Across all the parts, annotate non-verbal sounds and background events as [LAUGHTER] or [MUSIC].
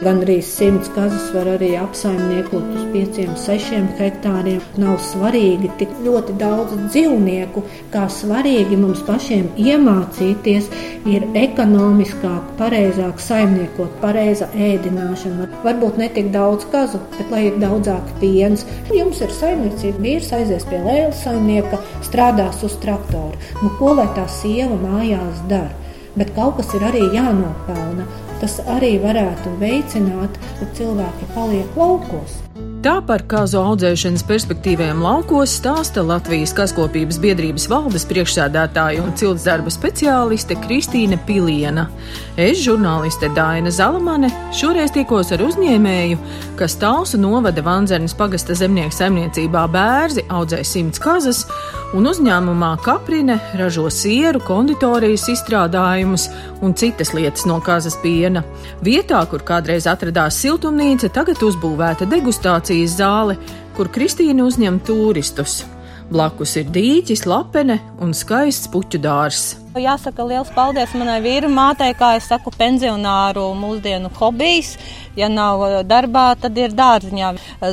Gan arī simts kazas var arī apsaimniekot uz 5-6 hektāriem. Nav svarīgi tik ļoti daudz dzīvnieku, kā svarīgi mums pašiem iemācīties, ir ekonomiskāk, pareizāk saimniekot, pareiza ēdināšana. Varbūt ne tik daudz kazu, bet lai ir daudzāk piens. Jums ir saimniecība, vīrs aizies pie lēlas saimnieka, strādās uz traktoru. Nu, ko lai tā sieva mājās dara? Bet kaut kas ir arī jānopelna tas arī varētu veicināt, ka cilvēki paliek laukos. Tā par kāzu audzēšanas perspektīviem laukos stāsta Latvijas Kaskopības biedrības valdes priekšsēdētāja un ciltsdarba speciāliste Kristīne Piliena. Es, žurnāliste Daina Zalamane, šoreiz tikos ar uzņēmēju, kas Talsu novada Vanzernes pagasta zemnieku saimniecībā bērzi audzē simts kazas, un uzņēmumā Kaprine ražo sieru, konditorijas izstrādājumus un citas lietas no kazas piena. Vietā, kur kādreiz atradās siltumnīca, tagad uzbūvēta degustācija demonstrācijas zāle, kur Kristīna uzņem turistus. Blakus ir dīķis, lapene un skaists puķu dārzs. Jāsaka liels paldies manai vīru mātei, kā es saku, pensionāru mūsdienu hobijs. Ja nav darbā, tad ir dārziņā.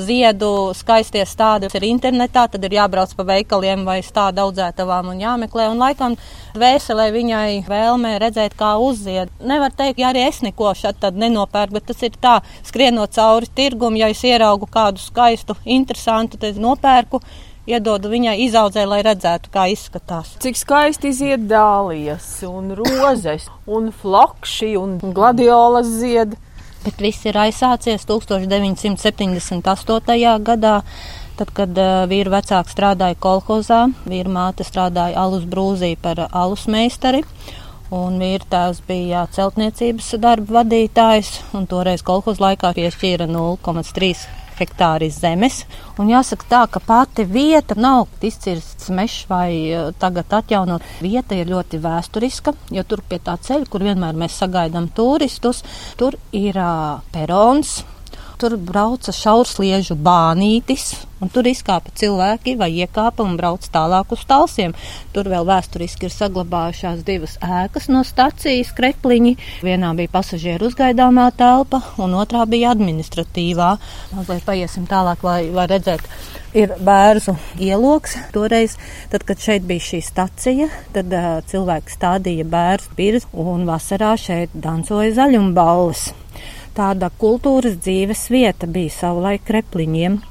Ziedu skaistie stādi ir internetā, tad ir jābrauc pa veikaliem vai stādu audzētavām un jāmeklē. Un laikam vēselē viņai vēlmē redzēt, kā uzzied. Nevar teikt, ja arī es neko tad nenopērku, bet tas ir tā, skrienot cauri tirgumu, ja es ieraugu kādu skaistu, interesantu, tad nopērku iedodu viņai izaudzē, lai redzētu, kā izskatās. Cik skaisti iziet dālijas, un rozes, un flokši, un gladiolas zied. Bet viss ir aizsācies 1978. gadā. Tad, kad vīra vecāks strādāja kolhozā, vīra māte strādāja alus brūzī par alus meistari. Un vīra tēvs bija celtniecības darba vadītājs, un toreiz kolhoz laikā piešķīra 0,3 hektāri zemes. Un jāsaka tā, ka pati vieta nav izcirsts mežs vai eh, tagad atjaunot. Vieta ir ļoti vēsturiska, jo tur pie tā ceļa, kur vienmēr mēs sagaidām turistus, tur ir uh, perons, Tur brauca šaursliežu bānītis, un tur izkāpa cilvēki vai iekāpa un brauca tālāk uz talsiem. Tur vēl vēsturiski ir saglabājušās divas ēkas no stacijas krepliņi. Vienā bija pasažieru uzgaidāmā telpa, un otrā bija administratīvā. Mazliet paiesim tālāk, lai, lai redzētu. Ir bērnu ieloks. Toreiz, tad, kad šeit bija šī stacija, tad uh, cilvēki stādīja bērnu pirzi un vasarā šeit dancoja zaļumballes tāda kultūras dzīves vieta bija savulaik krepliņiem.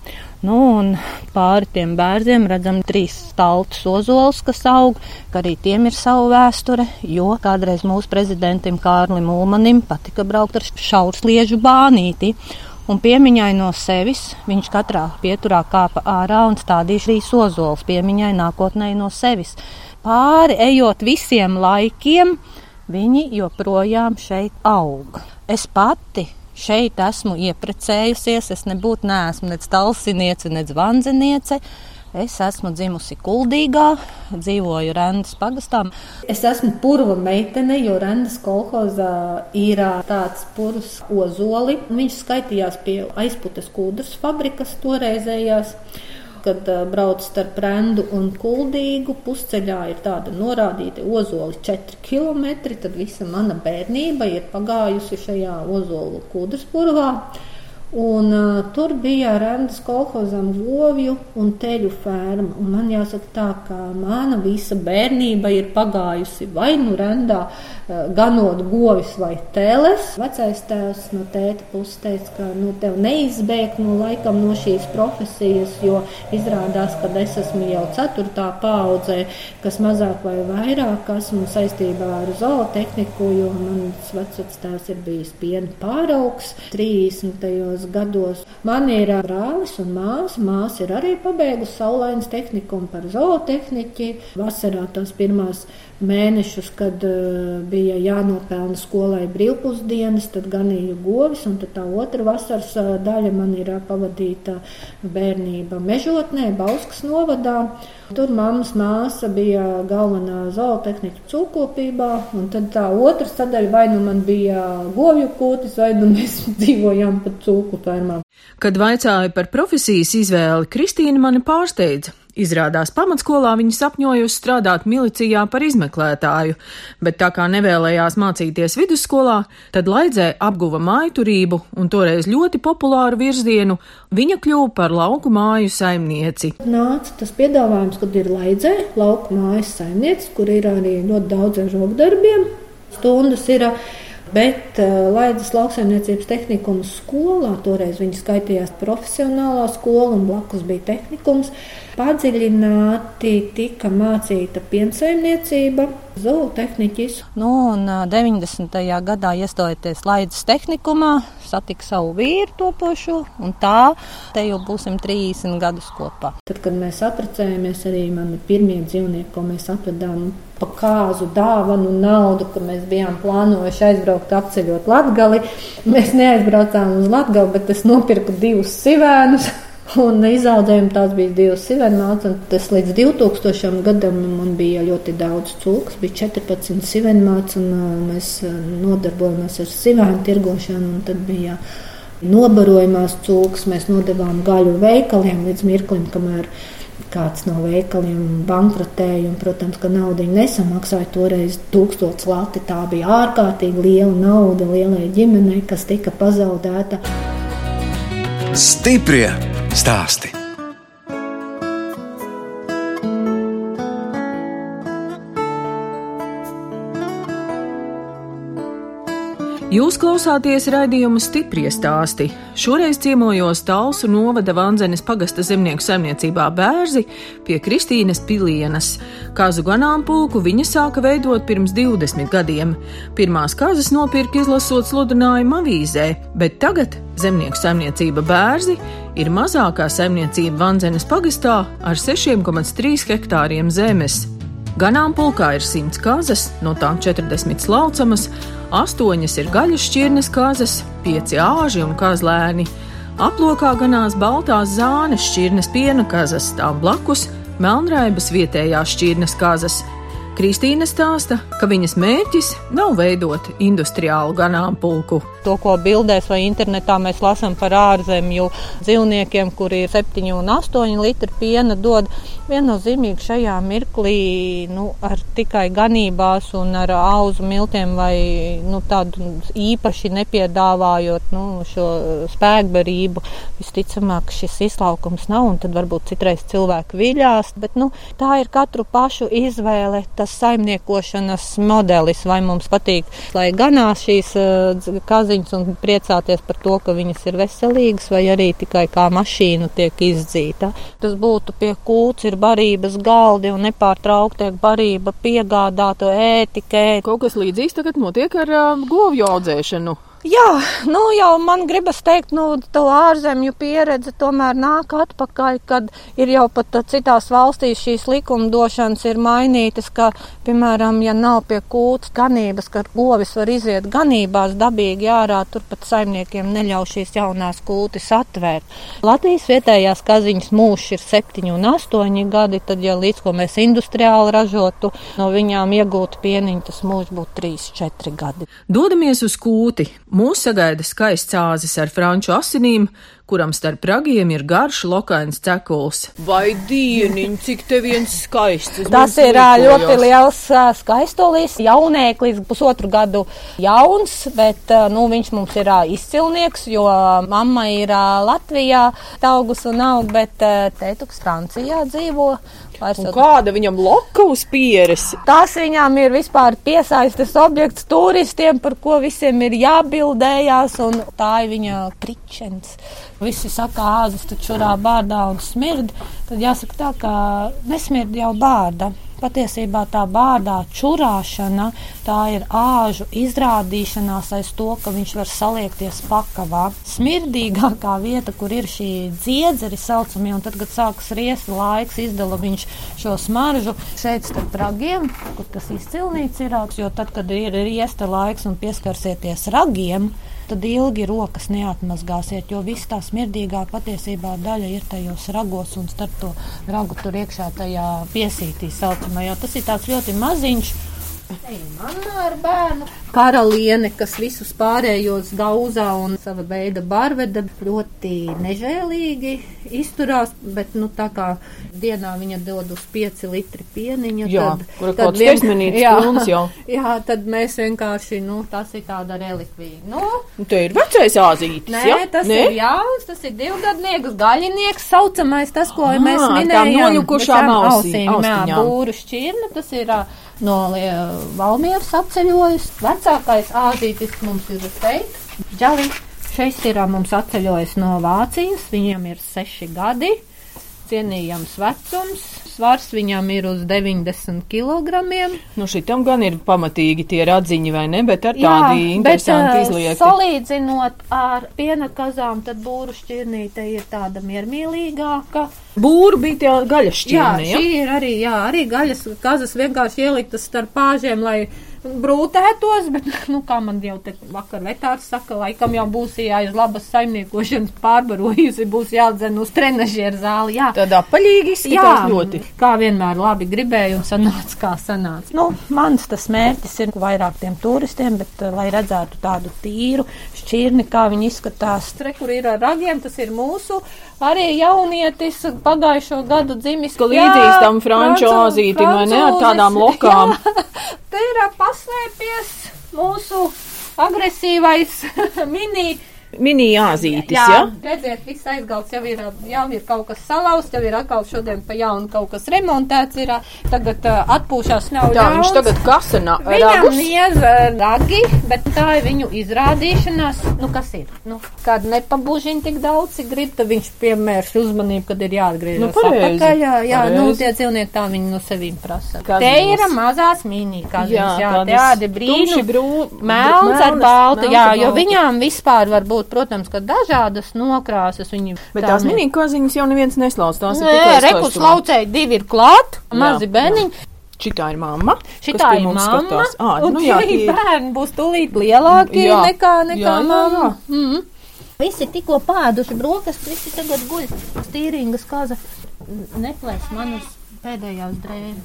Nu, un pāri tiem bērziem redzam trīs staltus ozols, kas aug, ka arī tiem ir sava vēsture, jo kādreiz mūsu prezidentam Kārlim Ulmanim patika braukt ar šaursliežu bānīti. Un piemiņai no sevis viņš katrā pieturā kāpa ārā un stādīja šīs ozols piemiņai nākotnē no sevis. Pāri ejot visiem laikiem, viņi joprojām šeit aug. Es pati šeit esmu ieprecējusies. Es nebūtu neesmu nec talsiniece, nec vanzeniece. Es esmu dzimusi Kuldīgā, dzīvoju Rendas pagastā. Es esmu purva meitene, jo Rendas kolhozā ir tāds purvs ozoli. Viņš skaitījās pie aizputes kūdras fabrikas toreizējās kad uh, brauc starp Rendu un Kuldīgu. Pusceļā ir tāda norādīta ozoli 4 km. Tad visa mana bērnība ir pagājusi šajā ozolu kūdras purvā. Un, uh, tur bija Rēnas kolhozam govju un teļu ferma. Un man jāsaka tā, ka mana visa bērnība ir pagājusi vai nu uh, ganot govis vai teles. Vecais tēvs no tēta puses teica, ka nu, tev neizbēgt no laikam no šīs profesijas, jo izrādās, ka es esmu jau ceturtā paudzē, kas mazāk vai vairāk esmu saistībā ar zootehniku, jo mans vecais tēvs ir bijis piena pāraugs 30 gados. Man ir brālis un māsa. Māsa ir arī pabeigusi saulainas tehniku par zootehniķi. Vasarā tās pirmās mēnešus, kad uh, bija jānopelna skolai brīvpusdienas, tad ganīju govis, un tā otra vasaras daļa man ir pavadīta bērnība mežotnē, Bauskas novadā. Tur mammas māsa bija galvenā zootehnika cūkopībā, un tad tā otra sadaļa vai nu man bija govju kūtis, vai nu mēs [LAUGHS] dzīvojām pat cūku fermā. Kad vaicāju par profesijas izvēli, Kristīna mani pārsteidza. Izrādās pamatskolā viņa sapņojusi strādāt milicijā par izmeklētāju, bet tā kā nevēlējās mācīties vidusskolā, tad Laidzē apguva mājturību un toreiz ļoti populāru virzienu, viņa kļuva par lauku māju saimnieci. Nāca tas piedāvājums, kad ir Laidzē lauku mājas saimnieci, kur ir arī ļoti daudz ar rokdarbiem. Stundas ir Bet uh, Laidas lauksaimniecības tehnikuma skolā, toreiz viņa skaitījās profesionālā skola un blakus bija tehnikums, padziļināti tika mācīta piensaimniecība, zootehniķis. Nu, un 90. gadā iestojoties Laidas tehnikumā, satika savu vīru topošo, un tā te jau būsim 30 gadus kopā. Tad, kad mēs apprecējāmies, arī mani pirmie dzīvnieki, ko mēs atvedām pa kāzu dāvanu naudu, ka mēs bijām plānojuši aizbraukt apceļot Latgali. Mēs neaizbraucām uz Latgali, bet es nopirku divus sivēnus. [LAUGHS] Un izaudzējumi tās bija divas sivenmātes, un tas līdz 2000 gadam man bija ļoti daudz cūkas, bija 14 sivenmātes, un uh, mēs uh, nodarbojamies ar sivēnu tirgošanu, un tad bija nobarojumās cūkas, mēs nodevām gaļu veikaliem līdz mirklim, kamēr kāds no veikaliem bankrotēja, un, protams, ka naudu nesamaksāja toreiz tūkstots lati, tā bija ārkārtīgi liela nauda lielai ģimenei, kas tika pazaudēta. Stiprie stāsti. Jūs klausāties raidījuma stipri stāstī. Šoreiz ciemojos Talsu novada Vanzenes pagasta zemnieku saimniecībā Bērzi pie Kristīnas Pilienas. Kazu ganāmpulku viņa sāka veidot pirms 20 gadiem. Pirmās kazas nopirka izlasot sludinājumu avīzē, bet tagad zemnieku saimniecība Bērzi ir mazākā saimniecība Vanzenes pagastā ar 6,3 hektāriem zemes. Ganāmpulkā ir 100 kazas, no tām 40 slaucamas, astoņas ir gaļas šķirnes kazas, pieci āži un kazlēni. Aplokā ganās baltās zānes šķirnes piena kazas, tām blakus melnraibas vietējās šķirnes kazas. Kristīna stāsta, ka viņas mērķis nav veidot industriālu ganāmpulku. To, ko bildēs vai internetā mēs lasām par ārzemju dzīvniekiem, kuri ir 7 un 8 litri piena, dod viennozīmīgi šajā mirklī nu, ar tikai ganībās un ar auzu miltiem vai nu, tādu īpaši nepiedāvājot nu, šo spēkbarību. Visticamāk, šis izlaukums nav un tad varbūt citreiz cilvēki viļās, bet nu, tā ir katru pašu izvēle. Tas tas saimniekošanas modelis, vai mums patīk, lai ganās šīs uh, kaziņas un priecāties par to, ka viņas ir veselīgas, vai arī tikai kā mašīna tiek izdzīta. Tas būtu pie kūts, ir barības galdi un nepārtraukti tiek barība piegādāta ētikē. Kaut kas līdzīgs tagad notiek ar uh, govju audzēšanu. Jā, nu jau man gribas teikt, nu, to ārzemju pieredze tomēr nāk atpakaļ, kad ir jau pat citās valstīs šīs likumdošanas ir mainītas, ka, piemēram, ja nav pie kūtas ganības, ka govis var iziet ganībās dabīgi ārā, turpat saimniekiem neļauj šīs jaunās kūtis atvērt. Latvijas vietējās kaziņas mūžs ir septiņi un astoņi gadi, tad, ja līdz ko mēs industriāli ražotu, no viņām iegūtu pieniņu, tas mūžs būtu trīs, četri gadi. Dodamies uz kūti. Mūs sagaida skaists āzis ar franču asinīm, kuram starp ragiem ir garš lokains cekuls. Vai dieniņ, cik te viens skaists! Tas ir liekojos. ļoti liels skaistolis, jaunēklis, pusotru gadu jauns, bet nu, viņš mums ir izcilnieks, jo mamma ir Latvijā augus un aug, bet tētuks Francijā dzīvo. Kāda viņam loka uz pieres? Tas viņam ir vispār piesaistes objekts turistiem, par ko visiem ir jābildējās, un tā ir viņa kričens. Visi saka, āzas taču šurā bārdā un smird, tad jāsaka tā, ka nesmird jau bārda. Patiesībā tā bārdā čurāšana, tā ir āžu izrādīšanās aiz to, ka viņš var saliekties pakavā. Smirdīgākā vieta, kur ir šī dziedzeri saucamie, un tad, kad sākas riesta laiks, izdala viņš šo smaržu šeit starp ragiem, kur tas izcilnīts ir, jo tad, kad ir riesta laiks un pieskarsieties ragiem, tad ilgi rokas neatmazgāsiet, jo viss tā smirdīgā patiesībā daļa ir tajos ragos un starp to ragu tur iekšā tajā piesītī saucamajā. Tas ir tāds ļoti maziņš Mamma ar bērnu. Karaliene, kas visus pārējos gauzā un sava veida barveda, ļoti nežēlīgi izturās, bet, nu, tā kā dienā viņa dod uz 5 litri pieniņa, jā, tad, tad minīts [LAUGHS] jā, jau. [LAUGHS] jā, tad mēs vienkārši, nu, tas ir tāda relikvija. Nu, Nu, te ir vecais āzītis, Nē, ja? tas Nē? ir jauns, tas ir divgadnieks, gaļinieks, saucamais, tas, ko Ah, mēs minējām. noļukušām bez tām ausī- Jā, būru šķirne, tas ir ā, no Valmieras apceļojis. Vecākais āzītis mums ir šeit. Džali, šeit ir mums atceļojis no Vācijas, viņiem ir seši gadi, cienījams vecums. Svars viņam ir uz 90 kg. Nu, šitam gan ir pamatīgi tie radziņi, vai ne? Bet ar tādi interesanti bet, ā, izliekti. Salīdzinot ar piena kazām, tad būru šķirnīte ir tāda miermīlīgāka. Būru bija tie gaļas Jā, šķirni, ja? šī ir arī, jā, arī gaļas kazas vienkārši ieliktas starp pāžiem, lai brūtētos, bet, nu, kā man jau te vakar vetārs saka, laikam jau būs jāiz labas saimniekošanas pārbarojusi, būs jādzen uz trenažieru zāli, jā. Tādā paļīgi izskatās ļoti. kā vienmēr labi gribēju un sanāca, kā sanāca. Nu, mans tas mērķis ir vairāk tiem turistiem, bet, uh, lai redzētu tādu tīru šķirni, kā viņi izskatās. Tre, kur ir ar ragiem, tas ir mūsu arī jaunietis pagājušo gadu dzimis. Ka līdzīgs tam franču azītim, vai ne, ar tādām lokām. Jā, [LAUGHS] te ir ā, paslēpies mūsu agresīvais [LAUGHS] mini. Mini āzītis, Jā, ja? redziet, viss aizgalds jau ir, jau ir kaut kas salauzts, jau ir atkal šodien pa jaunu kaut kas remontēts, ir tagad uh, atpūšās nav Tā, viņš tagad kasa na- Viņam niez ragi, bet tā ir viņu izrādīšanās. Nu, kas ir? Nu, kad nepabūžina tik daudz, cik grib, tad viņš piemērs uzmanību, kad ir jāatgriežas Nu, pareizi. atpakaļ. Jā, jā nu, Pareizi. tie dzīvnieki tā viņi no sevīm prasa. Te ir mazās mini kaziņas, jā, tādas tādi brū, Melns ar baltu, jā, jo viņām vispār var būt, protams, ka dažādas nokrāsas. Viņi Bet tā tās minīkaziņas jau neviens neslauc. Tās ir Nē, tikai rekus laucēji divi ir klāt, mazi Jā, bērniņi. Šitā ir mamma. Šitā ir mamma, skatās. Ā, un nu jā, [LAUGHS] ir. bērni būs tūlīt lielāki Jā. nekā, nekā Jā, jā, mamma. jā. Mm. Visi tikko pēduši brokastis, visi tagad guļ stīringas kaza. Neplēs manas pēdējās drēbes.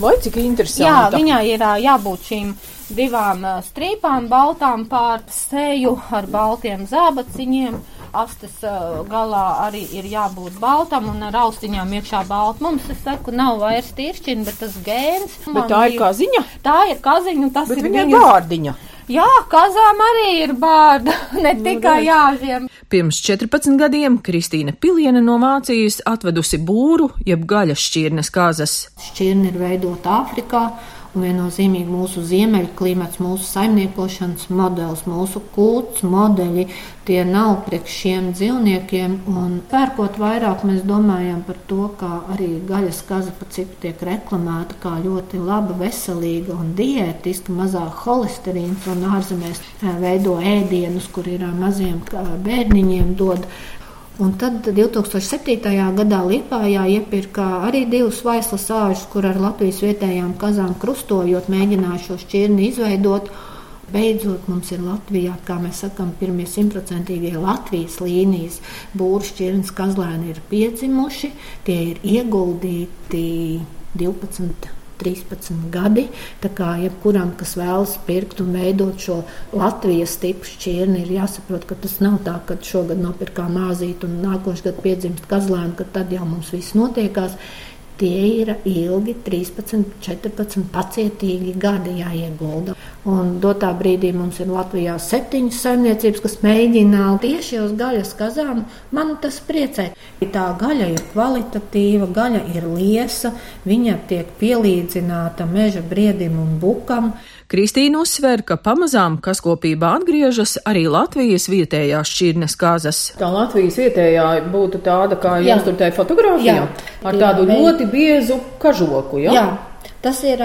Vai cik Jā, interesanti. viņai ir jābūt šīm divām strīpām, baltām pār seju ar baltiem zābaciņiem. Astes galā arī ir jābūt baltam un ar austiņām iekšā balta. Mums, es saku, nav vairs tīršķina, bet tas gēns. Bet tā ir kā ziņa. Tā ir kaziņa, un tas Bet ir viņa bārdiņa. Jā, kazām arī ir bārda, [LAUGHS] ne Nu, tikai jāžiem. Pirms 14 gadiem Kristīna Piliena no Vācijas atvedusi būru, jeb gaļas šķirnes kazas. Šķirne ir veidota Āfrikā, un viennozīmīgi mūsu ziemeļu klimats, mūsu saimniekošanas modelis, mūsu kults modeļi, tie nav priekš šiem dzīvniekiem. Un pērkot vairāk, mēs domājam par to, kā arī gaļas kaza pa cik tiek reklamēta kā ļoti laba, veselīga un diētiska, mazāk holesterīns un ārzemēs eh, veido ēdienus, kur ir ā, maziem kā, bērniņiem dod. Un tad 2007. gadā Lietpājā iepirka arī divus vaislas āžus, kur ar Latvijas vietējām kazām krustojot, mēģināja šo šķirni izveidot. Beidzot, mums ir Latvijā, kā mēs sakām, pirmie simtprocentīgie Latvijas līnijas būru šķirnes kazlēni ir piedzimuši, tie ir ieguldīti 12. 13 gadi. Tā kā jebkuram, kas vēlas pirkt un veidot šo Latvijas tipu šķirni, ir jāsaprot, ka tas nav tā, ka šogad nopirkām māzīti un nākošais gads piedzimst kazlēnu, ka tad jau mums viss notiekās. Tie ir ilgi, 13, 14 pacietīgi gadi jāiegulda. Un dotā brīdī mums ir Latvijā septiņas saimniecības, kas mēģina tieši uz gaļas kazām. Man tas priecē. Tā gaļa ir kvalitatīva, gaļa ir liesa, viņa tiek pielīdzināta meža briedim un bukam. Kristīna uzsver, ka pamazām kaskopībā atgriežas arī Latvijas vietējās šķirnes kazas. Tā Latvijas vietējā būtu tāda, kā Jā. jums tur tajā fotografijā, Jā. ar Jā, tādu bet- ļoti biezu kažoku. Ja? Jā. Tas ir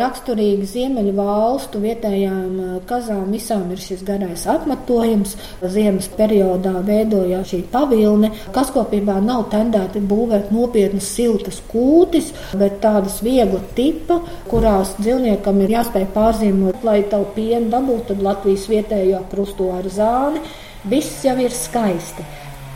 raksturīgi Ziemeļu valstu vietējām kazām. Visām ir šis garais apmetojums. Ziemas periodā veidojās šī pavilne. Kaskopībā nav tendēti būvēt nopietnas siltas kūtis, bet tādas viegla tipa, kurās dzīvniekam ir jāspēj pārzīmot, lai tavu pienu dabūtu, tad Latvijas vietējo krusto ar zāni. Viss jau ir skaisti.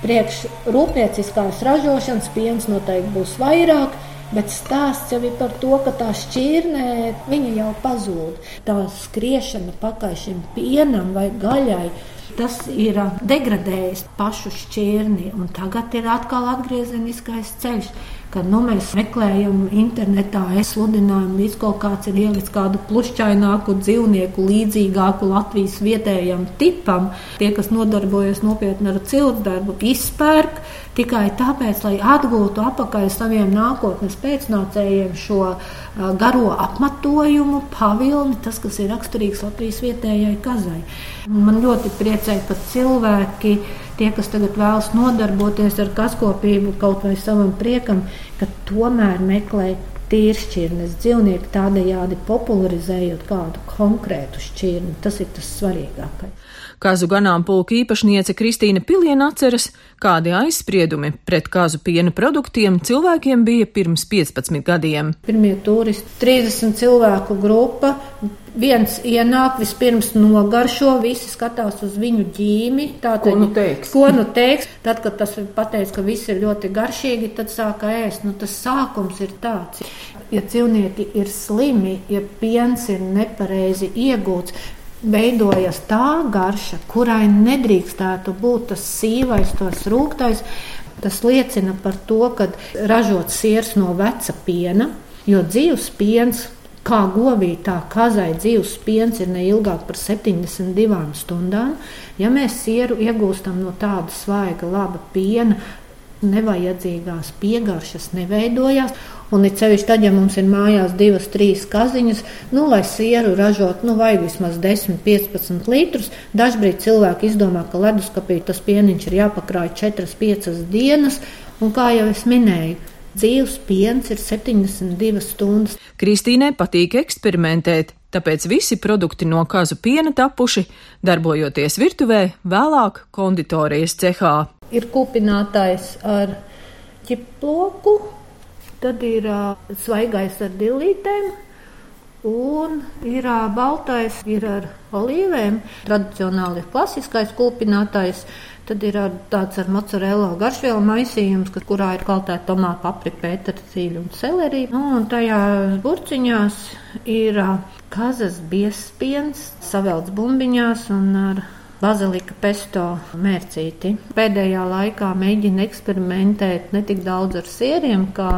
Priekš rūpnieciskās ražošanas piens noteikti būs vairāk. Bet stāsts jau ir par to, ka tā šķirne jau pazūd. Tā skriešana pakaļ šim pienam vai gaļai tas ir degradējis pašu šķirni, un tagad ir atkal atgriezeniskais ceļš kad nu, mēs meklējam internetā, es sludinājumu, līdz kaut kāds ir ielicis kādu plušķaināku dzīvnieku, līdzīgāku Latvijas vietējam tipam. Tie, kas nodarbojas nopietni ar ciltsdarbu, izpērk tikai tāpēc, lai atgūtu atpakaļ saviem nākotnes pēcnācējiem šo garo apmatojumu, pavilni, tas, kas ir raksturīgs Latvijas vietējai kazai. Man ļoti priecē, ka cilvēki tie, kas tagad vēlas nodarboties ar kaskopību kaut vai savam priekam, ka tomēr meklē tīršķirnes dzīvnieku tādējādi popularizējot kādu konkrētu šķirni. Tas ir tas svarīgākais. Kazu ganāmpulka īpašniece Kristīna Piliena atceras, kādi aizspriedumi pret kazu piena produktiem cilvēkiem bija pirms 15 gadiem. Pirmie turisti - 30 cilvēku grupa. Viens ienāk, vispirms nogaršo, visi skatās uz viņu ģīmi. Tātad, ko nu teiks? Ko nu teiks? Tad, kad tas ir pateicis, ka viss ir ļoti garšīgi, tad sāka ēst. Nu, tas sākums ir tāds. Ja dzīvnieki ir slimi, ja piens ir nepareizi iegūts, veidojas tā garša, kurai nedrīkstētu būt tas sīvais, tos rūktais. Tas liecina par to, ka ražot siers no veca piena, jo dzīves piens, kā govī, tā kazai dzīves piens ir neilgāk par 72 stundām. Ja mēs sieru iegūstam no tāda svaiga, laba piena, nevajadzīgās piegaršas neveidojās. Un it sevišķi tad, ja mums ir mājās divas, trīs kaziņas, nu, lai sieru ražot, nu, vajag vismaz 10, 15 litrus. Dažbrīd cilvēki izdomā, ka leduskapī tas pieniņš ir jāpakrāj 4, 5 dienas, un kā jau es minēju, dzīves piens ir 72 stundas. Kristīnai patīk eksperimentēt, tāpēc visi produkti no kazu piena tapuši, darbojoties virtuvē, vēlāk konditorijas cehā. Ir kupinātājs ar ķiploku Tad ir svaigais ar dilītēm. Un ir baltais, ir ar olīvēm. Tradicionāli ir klasiskais kūpinātais. Tad ir ar, tāds ar mozzarella garšvielu maisījums, kurā ir kaltēta tomāta, paprika, pētercīļa un selerija. Nu, un tajās burciņās ir kazas biespiens, savelts bumbiņās un ar bazilika pesto mērcīti. Pēdējā laikā mēģina eksperimentēt ne tik daudz ar sieriem, kā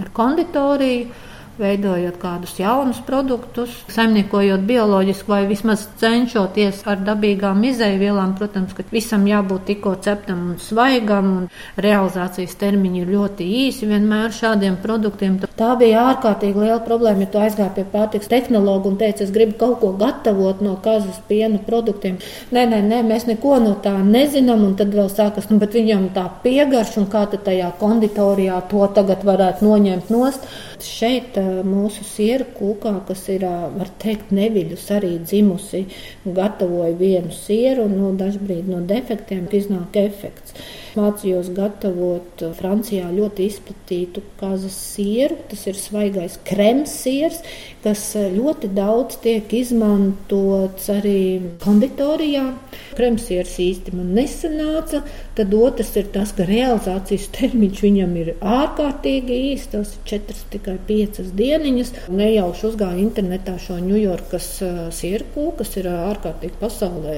ar konditoriju veidojot kādus jaunus produktus, saimniekojot bioloģiski vai vismaz cenšoties ar dabīgām izēvielām. Protams, ka visam jābūt tikko ceptam un svaigam, un realizācijas termiņi ir ļoti īsi vienmēr šādiem produktiem. Tā bija ārkārtīgi liela problēma, ja tu aizgāji pie pārtiks tehnologa un teici, es gribu kaut ko gatavot no kazas piena produktiem. Nē, nē, nē, mēs neko no tā nezinām, un tad vēl sākas, nu, bet viņam tā piegarš, un kā tad tajā konditorijā to tagad varētu noņemt nost. Šeit mūsu sieru kūkā, kas ir, var teikt, neviļus arī dzimusi, gatavoja vienu sieru, un no dažbrīd no defektiem iznāk efekts. Mācījos gatavot Francijā ļoti izplatītu kazas sieru, tas ir svaigais krems siers, kas ļoti daudz tiek izmantots arī konditorijā. Kremsieris īsti man nesanāca, tad otrs ir tas, ka realizācijas termiņš viņam ir ārkārtīgi īsts, tas ir 4 tikai 5 dieniņas. Nejauši uzgāju internetā šo Ņujorkas sirku, kas ir ārkārtīgi pasaulē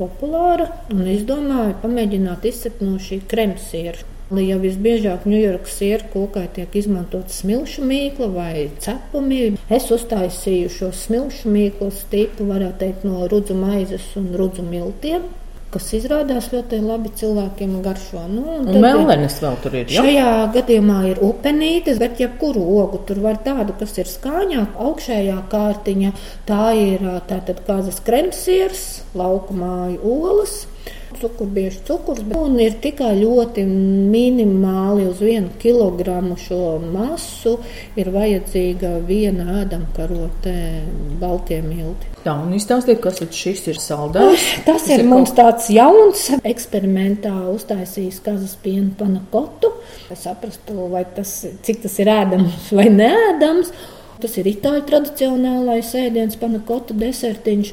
populāra, un izdomāju pamēģināt izcept no šī kremsiera. Jau visbiežāk Ņujorkas sieru kūkai tiek izmantota smilšu mīkla vai cepumi. Es uztaisīju šo smilšu mīklu tipu, varētu teikt, no rudzu maizes un rudzu miltiem kas izrādās ļoti labi cilvēkiem garšo. Nu, un un mellenes vēl tur ir. Ja? Šajā gadījumā ir upenītes, bet jebkuru ogu tur var tādu, kas ir skaņāk. Augšējā kārtiņa tā ir tātad kāzas kremsiers, lauku māju olas cukurbiešu cukurs, un ir tikai ļoti minimāli uz vienu kilogramu šo masu ir vajadzīga viena ēdamkarote baltie milti. Tā, un izstāstiet, kas šis ir saldējums? Tas, tas ir, ir mums kaut... tāds jauns eksperimentā uztaisījis kazas piena panakotu, lai saprastu, vai tas, cik tas ir ēdams vai neēdams. Tas ir itāļu tradicionālais ēdiens, panakotu desertiņš.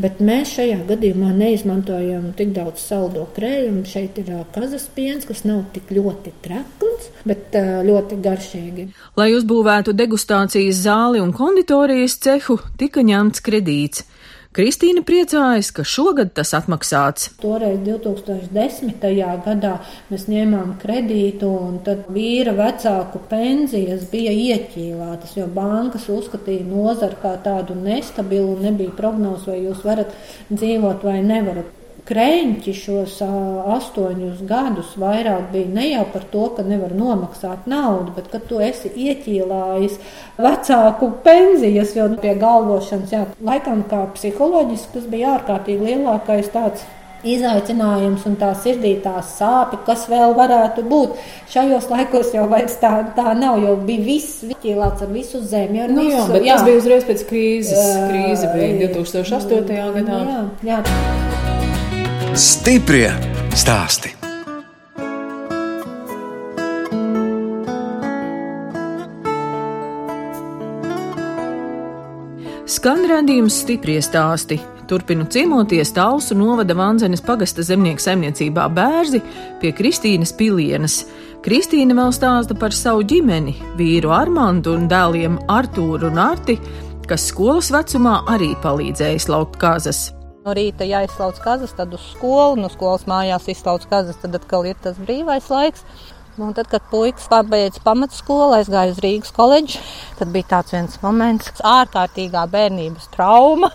Bet mēs šajā gadījumā neizmantojam tik daudz saldo krējumu. Šeit ir kazas piens, kas nav tik ļoti trakns, bet ļoti garšīgi. Lai uzbūvētu degustācijas zāli un konditorijas cehu, tika ņemts kredīts. Kristīna priecājas, ka šogad tas atmaksāts. Toreiz 2010. gadā mēs ņēmām kredītu, un tad vīra vecāku pensijas bija ieķīlātas, jo bankas uzskatīja nozaru kā tādu nestabilu, nebija prognozes, vai jūs varat dzīvot vai nevarat krēņķi šos astoņus gadus vairāk bija ne jau par to, ka nevar nomaksāt naudu, bet ka tu esi ieķīlājis vecāku pensijas, jo pie galvošanas, jā, laikam kā psiholoģiski tas bija ārkārtīgi lielākais tāds izaicinājums un tā sirdī tā sāpe, kas vēl varētu būt. Šajos laikos jau tā, tā nav, jo bija viss ķīlāts ar visu zemi. Ar nu, visu, jā, bet jā. tas bija uzreiz pēc krīzes. Krīze bija 2008. gadā. Jā, jā. Stiprie stāsti. Skan redzējums stiprie stāsti. Turpinu ciemoties Talsu novada Vanzenes pagasta zemnieku saimniecībā bērzi pie Kristīnas Pilienas. Kristīna vēl stāsta par savu ģimeni, vīru Armandu un dēliem Artūru un Arti, kas skolas vecumā arī palīdzēja slaukt kazas. No rīta jāizslauc kazas, tad uz skolu, no skolas mājās izslauc kazas, tad atkal ir tas brīvais laiks. Un tad, kad puikas pabeidza pamatskolu, aizgāja uz Rīgas koledžu, tad bija tāds viens moments, ārkārtīgā bērnības trauma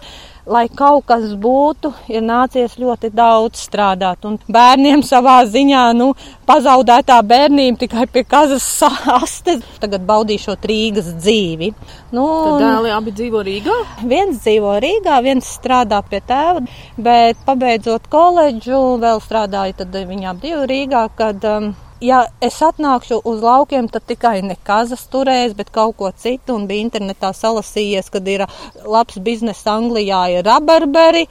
lai kaut kas būtu, ir nācies ļoti daudz strādāt. Un bērniem savā ziņā, nu, pazaudētā bērnība tikai pie kazas [LAUGHS] astes. Tagad baudīšot Rīgas dzīvi. Nu, Tad dēli abi dzīvo Rīgā? Viens dzīvo Rīgā, viens strādā pie tēva, bet pabeidzot koledžu, vēl strādāja tad abi divi Rīgā, kad um, ja es atnākšu uz laukiem, tad tikai ne kazas turēs, bet kaut ko citu. Un bija internetā salasījies, kad ir labs bizness Anglijā, ir rabarberi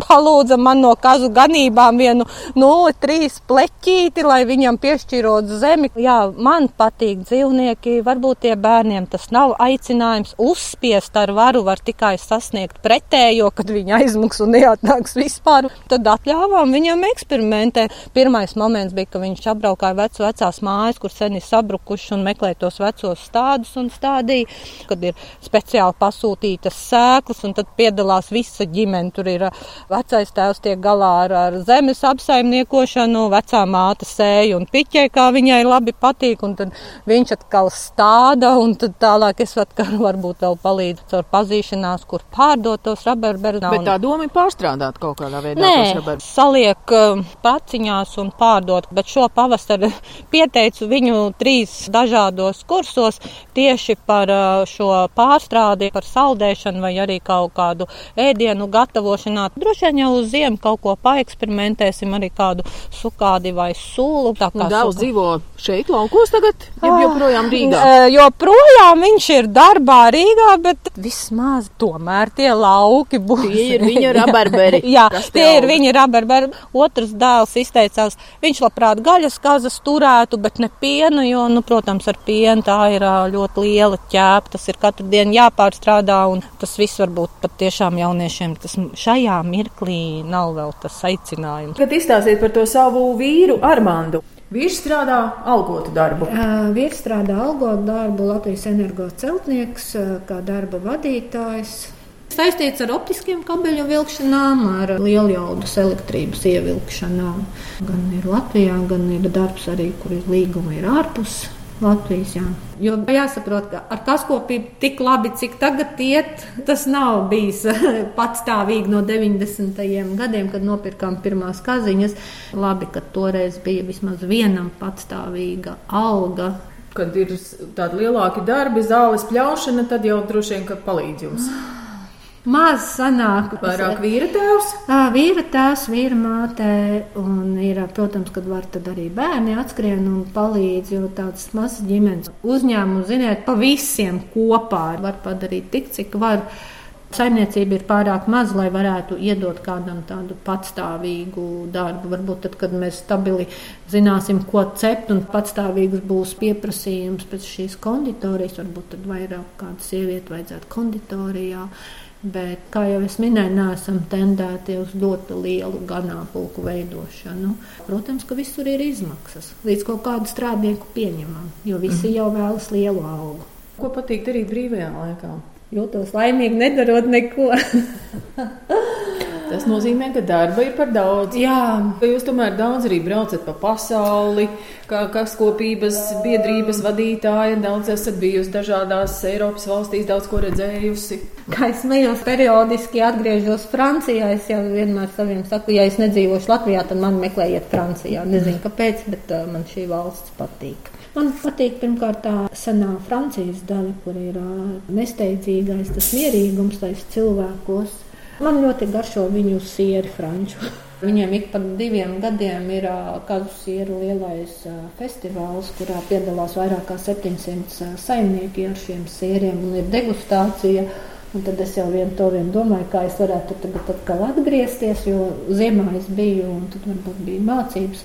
palūdza man no kazu ganībām vienu 0,3 pleķīti, lai viņam piešķirot zemi. Jā, man patīk dzīvnieki, varbūt tie bērniem tas nav aicinājums uzspiest ar varu, var tikai sasniegt pretējo, kad viņi aizmuks un neatnāks vispār. Tad atļāvām viņam eksperimentēt. Pirmais moments bija, ka viņš apbraukāja vecu vecās mājas, kur sen ir sabrukuši un meklēja tos vecos stādus un stādīja, kad ir speciāli pasūtītas sēklas un tad piedalās visa ģimene. Tur ir Vecais tēvs tiek galā ar, ar zemes apsaimniekošanu, vecā māte sēja un piķē, kā viņai labi patīk, un tad viņš atkal stāda, un tad tālāk es atkal [LAUGHS] varbūt vēl palīdzu caur pazīšanās, kur pārdot tos rabarberus. Bet tā doma ir pārstrādāt kaut kādā veidā. Nē, saliek um, paciņās un pārdot, bet šo pavasari [LAUGHS] pieteicu viņu trīs dažādos kursos tieši par uh, šo pārstrādi, par saldēšanu vai arī kaut kādu ēdienu gatavošanā. Droši droši vien jau uz ziemu kaut ko paeksperimentēsim, arī kādu sukādi vai sulu. Tā kā daudz dzīvo šeit, laukos tagad, ja ah, joprojām Rīgā. Joprojām viņš ir darbā Rīgā, bet vismaz tomēr tie lauki būs. Tie ir [LAUGHS] viņa rabarberi. Jā, tie ir viņa rabarberi. Otrs dēls izteicās, viņš labprāt gaļas kazas turētu, bet ne pienu, jo, nu, protams, ar pienu tā ir ļoti liela ķēpa. Tas ir katru dienu jāpārstrādā, un tas viss varbūt pat tiešām jauniešiem tas šajā mirklī mirklī nav vēl tas aicinājums. Kad izstāstiet par to savu vīru Armandu. Vīrs strādā algotu darbu. Vīrs strādā algotu darbu Latvijas energo celtnieks, kā darba vadītājs. Saistīts ar optiskiem kabeļu vilkšanām, ar lieljaudas elektrības ievilkšanām. Gan ir Latvijā, gan ir darbs arī, kur ir līguma ir ārpus Latvijas. Jā. Jo jāsaprot, ka ar kaskopību tik labi, cik tagad iet, tas nav bijis [LAUGHS] patstāvīgi no 90. gadiem, kad nopirkām pirmās kaziņas. Labi, ka toreiz bija vismaz vienam patstāvīga alga. Kad ir tādi lielāki darbi, zāles pļaušana, tad jau droši vien palīdz jums. Maz sanāk. Vairāk vīra tēvs? Vīra tēvs, vīra māte. Un ir, protams, kad var tad arī bērni atskrien un palīdz, jo tāds mazs ģimenes uzņēmums, ziniet, pa visiem kopā var padarīt tik, cik var. Saimniecība ir pārāk maza, lai varētu iedot kādam tādu patstāvīgu darbu. Varbūt tad, kad mēs stabili zināsim, ko cept, un patstāvīgs būs pieprasījums pēc šīs konditorijas, varbūt tad vairāk kādu sievieti vajadzētu konditorijā Bet, kā jau es minēju, neesam tendēti uz ļoti lielu ganāmpulku veidošanu. Protams, ka visur ir izmaksas, līdz kaut kādu strādnieku pieņemam, jo visi mhm. jau vēlas lielu algu. Ko patīk darīt brīvajā laikā? Jūtos laimīgi, nedarot neko. Tas nozīmē, ka darba ir par daudz. Jā, jūs tomēr daudz arī braucat pa pasauli, kā kaskopības biedrības vadītāja. Daudz esat bijusi dažādās Eiropas valstīs, daudz ko redzējusi. Kā es smējos, periodiski atgriežos Francijā. Es jau vienmēr saviem saku, ja es nedzīvošu Latvijā, tad man meklējiet Francijā. Nezinu, kāpēc, bet uh, man šī valsts patīk. Man patīk pirmkārt tā senā Francijas daļa, kur ir nesteidzīgais, tas mierīgums tais cilvēkos. Man ļoti garšo viņu sieri franču. [LAUGHS] Viņiem ik pa diviem gadiem ir kazu sieru lielais festivāls, kurā piedalās vairāk kā 700 saimnieki ar šiem sieriem un ir degustācija. Un tad es jau vienu to vienu domāju, kā es varētu tagad atkal atgriezties, jo ziemā es biju un tad varbūt bija mācības.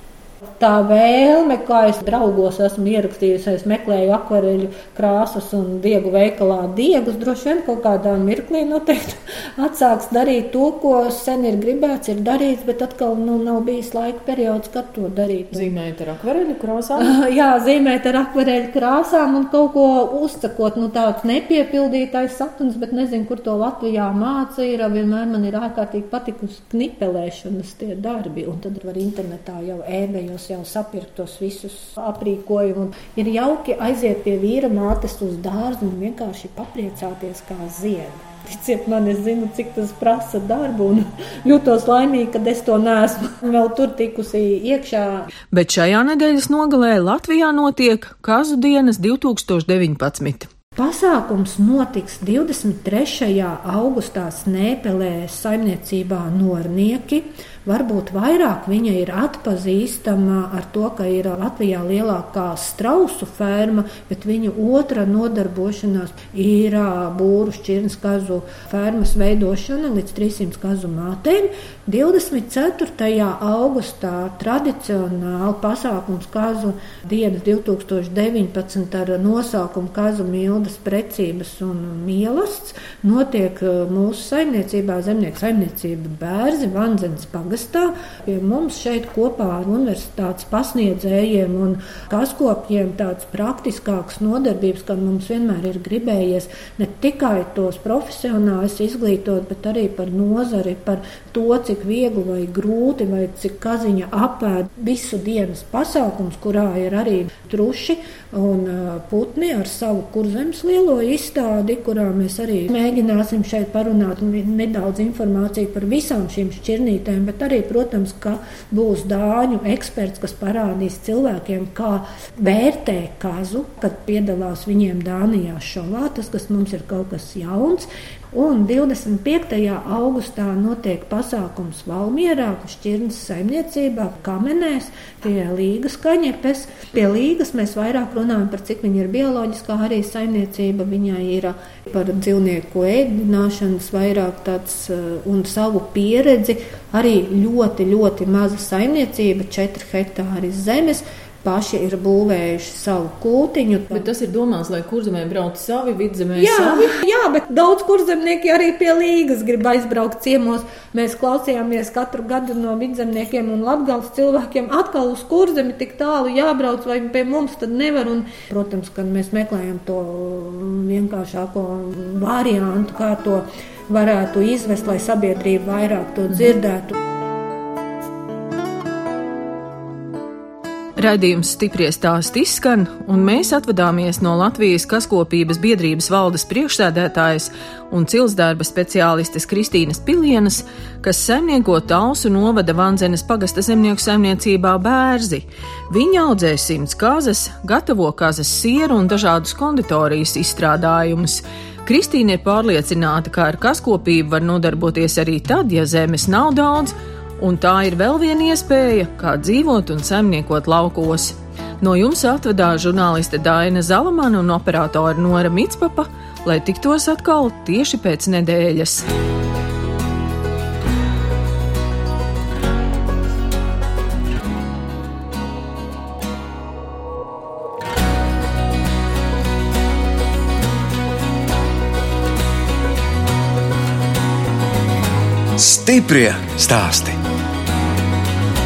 Tā vēlme, kā es draugos esmu ierakstījusi, es meklēju akvareļu krāsas un diegu veikalā diegus, droši vien kaut kādā mirklī noteikti [LAUGHS] atsāks darīt to, ko sen ir gribēts, ir darīts, bet atkal nu, nav bijis laika periods, kad to darīt. Zīmēt ar akvareļu krāsām? [LAUGHS] Jā, zīmēt ar akvareļu krāsām un kaut ko uzcakot, nu tāds nepiepildītais sapnis, bet nezinu, kur to Latvijā māca ir. Vienmēr man ir ārkārtīgi patikusi knipelēšanas tie darbi, un tad var internetā jau ēbēju mājās jau sapirkt tos visus aprīkojumus. Ir jauki aiziet pie vīra mātes uz dārzu un vienkārši papriecāties kā ziedi. Ticiet man, es zinu, cik tas prasa darbu, un [LAUGHS] jūtos laimīgi, ka es to neesmu [LAUGHS] vēl tur tikusi iekšā. Bet šajā nedēļas nogalē Latvijā notiek Kazu dienas 2019. Pasākums notiks 23. augustā Snēpelē saimniecībā Nornieki. Varbūt vairāk viņa ir atpazīstama ar to, ka ir Latvijā lielākā strausu ferma, bet viņa otra nodarbošanās ir būru šķirnes kazu fermas veidošana līdz 300 kazu mātēm. 24. augustā tradicionāli pasākums kazu dienas 2019 ar nosaukumu Kazu mildas precības un mielasts notiek mūsu saimniecībā, zemnieku saimniecība Bērzi, Vanzens pagājums pagastā. Pie mums šeit kopā ar universitātes pasniedzējiem un kaskopiem tāds praktiskāks nodarbības, kad mums vienmēr ir gribējies ne tikai tos profesionāļus izglītot, bet arī par nozari, par to, cik viegli vai grūti vai cik kaziņa apēd visu dienas pasākums, kurā ir arī truši un putni ar savu kurzemes lielo izstādi, kurā mēs arī mēģināsim šeit parunāt nedaudz informāciju par visām šīm šķirnītēm, bet arī, protams, ka būs dāņu eksperts, kas parādīs cilvēkiem, kā vērtē kazu, kad piedalās viņiem Dānijā šovā. Tas, kas mums ir kaut kas jauns, Un 25. augustā notiek pasākums Valmierā, Šķirnes saimniecībā, Kamenēs, pie Līgas kaņepes. Pie Līgas mēs vairāk runājam par cik viņa ir bioloģiskā arī saimniecība. Viņai ir par dzīvnieku ēdināšanas vairāk tāds un savu pieredzi. Arī ļoti, ļoti maza saimniecība, 4 hektāri zemes paši ir būvējuši savu kūtiņu. Bet tas ir domāts, lai kurzemē brauc savi, vidzemē jā, savi. [LAUGHS] Jā, bet daudz kurzemnieki arī pie līgas grib aizbraukt ciemos. Mēs klausījāmies katru gadu no vidzemniekiem un latgals cilvēkiem atkal uz kurzemi tik tālu jābrauc vai pie mums tad nevar. Un, protams, kad mēs meklējam to vienkāršāko variantu, kā to varētu izvest, lai sabiedrība vairāk to dzirdētu. Mm. Radījums stipri stāst izskan, un mēs atvadāmies no Latvijas kaskopības biedrības valdes priekšsēdētājas un cilsdarba speciālistes Kristīnas Pilienas, kas saimnieko Talsu novada Vanzenes pagasta zemnieku saimniecībā bērzi. Viņa audzē simts kazas, gatavo kazas sieru un dažādus konditorijas izstrādājumus. Kristīna ir pārliecināta, ka ar kaskopību var nodarboties arī tad, ja zemes nav daudz un tā ir vēl viena iespēja, kā dzīvot un saimniekot laukos. No jums atvedās žurnāliste Dāna Zalamana un operātore Nora Mitspapa, lai tiktos atkal tieši pēc nedēļas. Stiprie stāsti.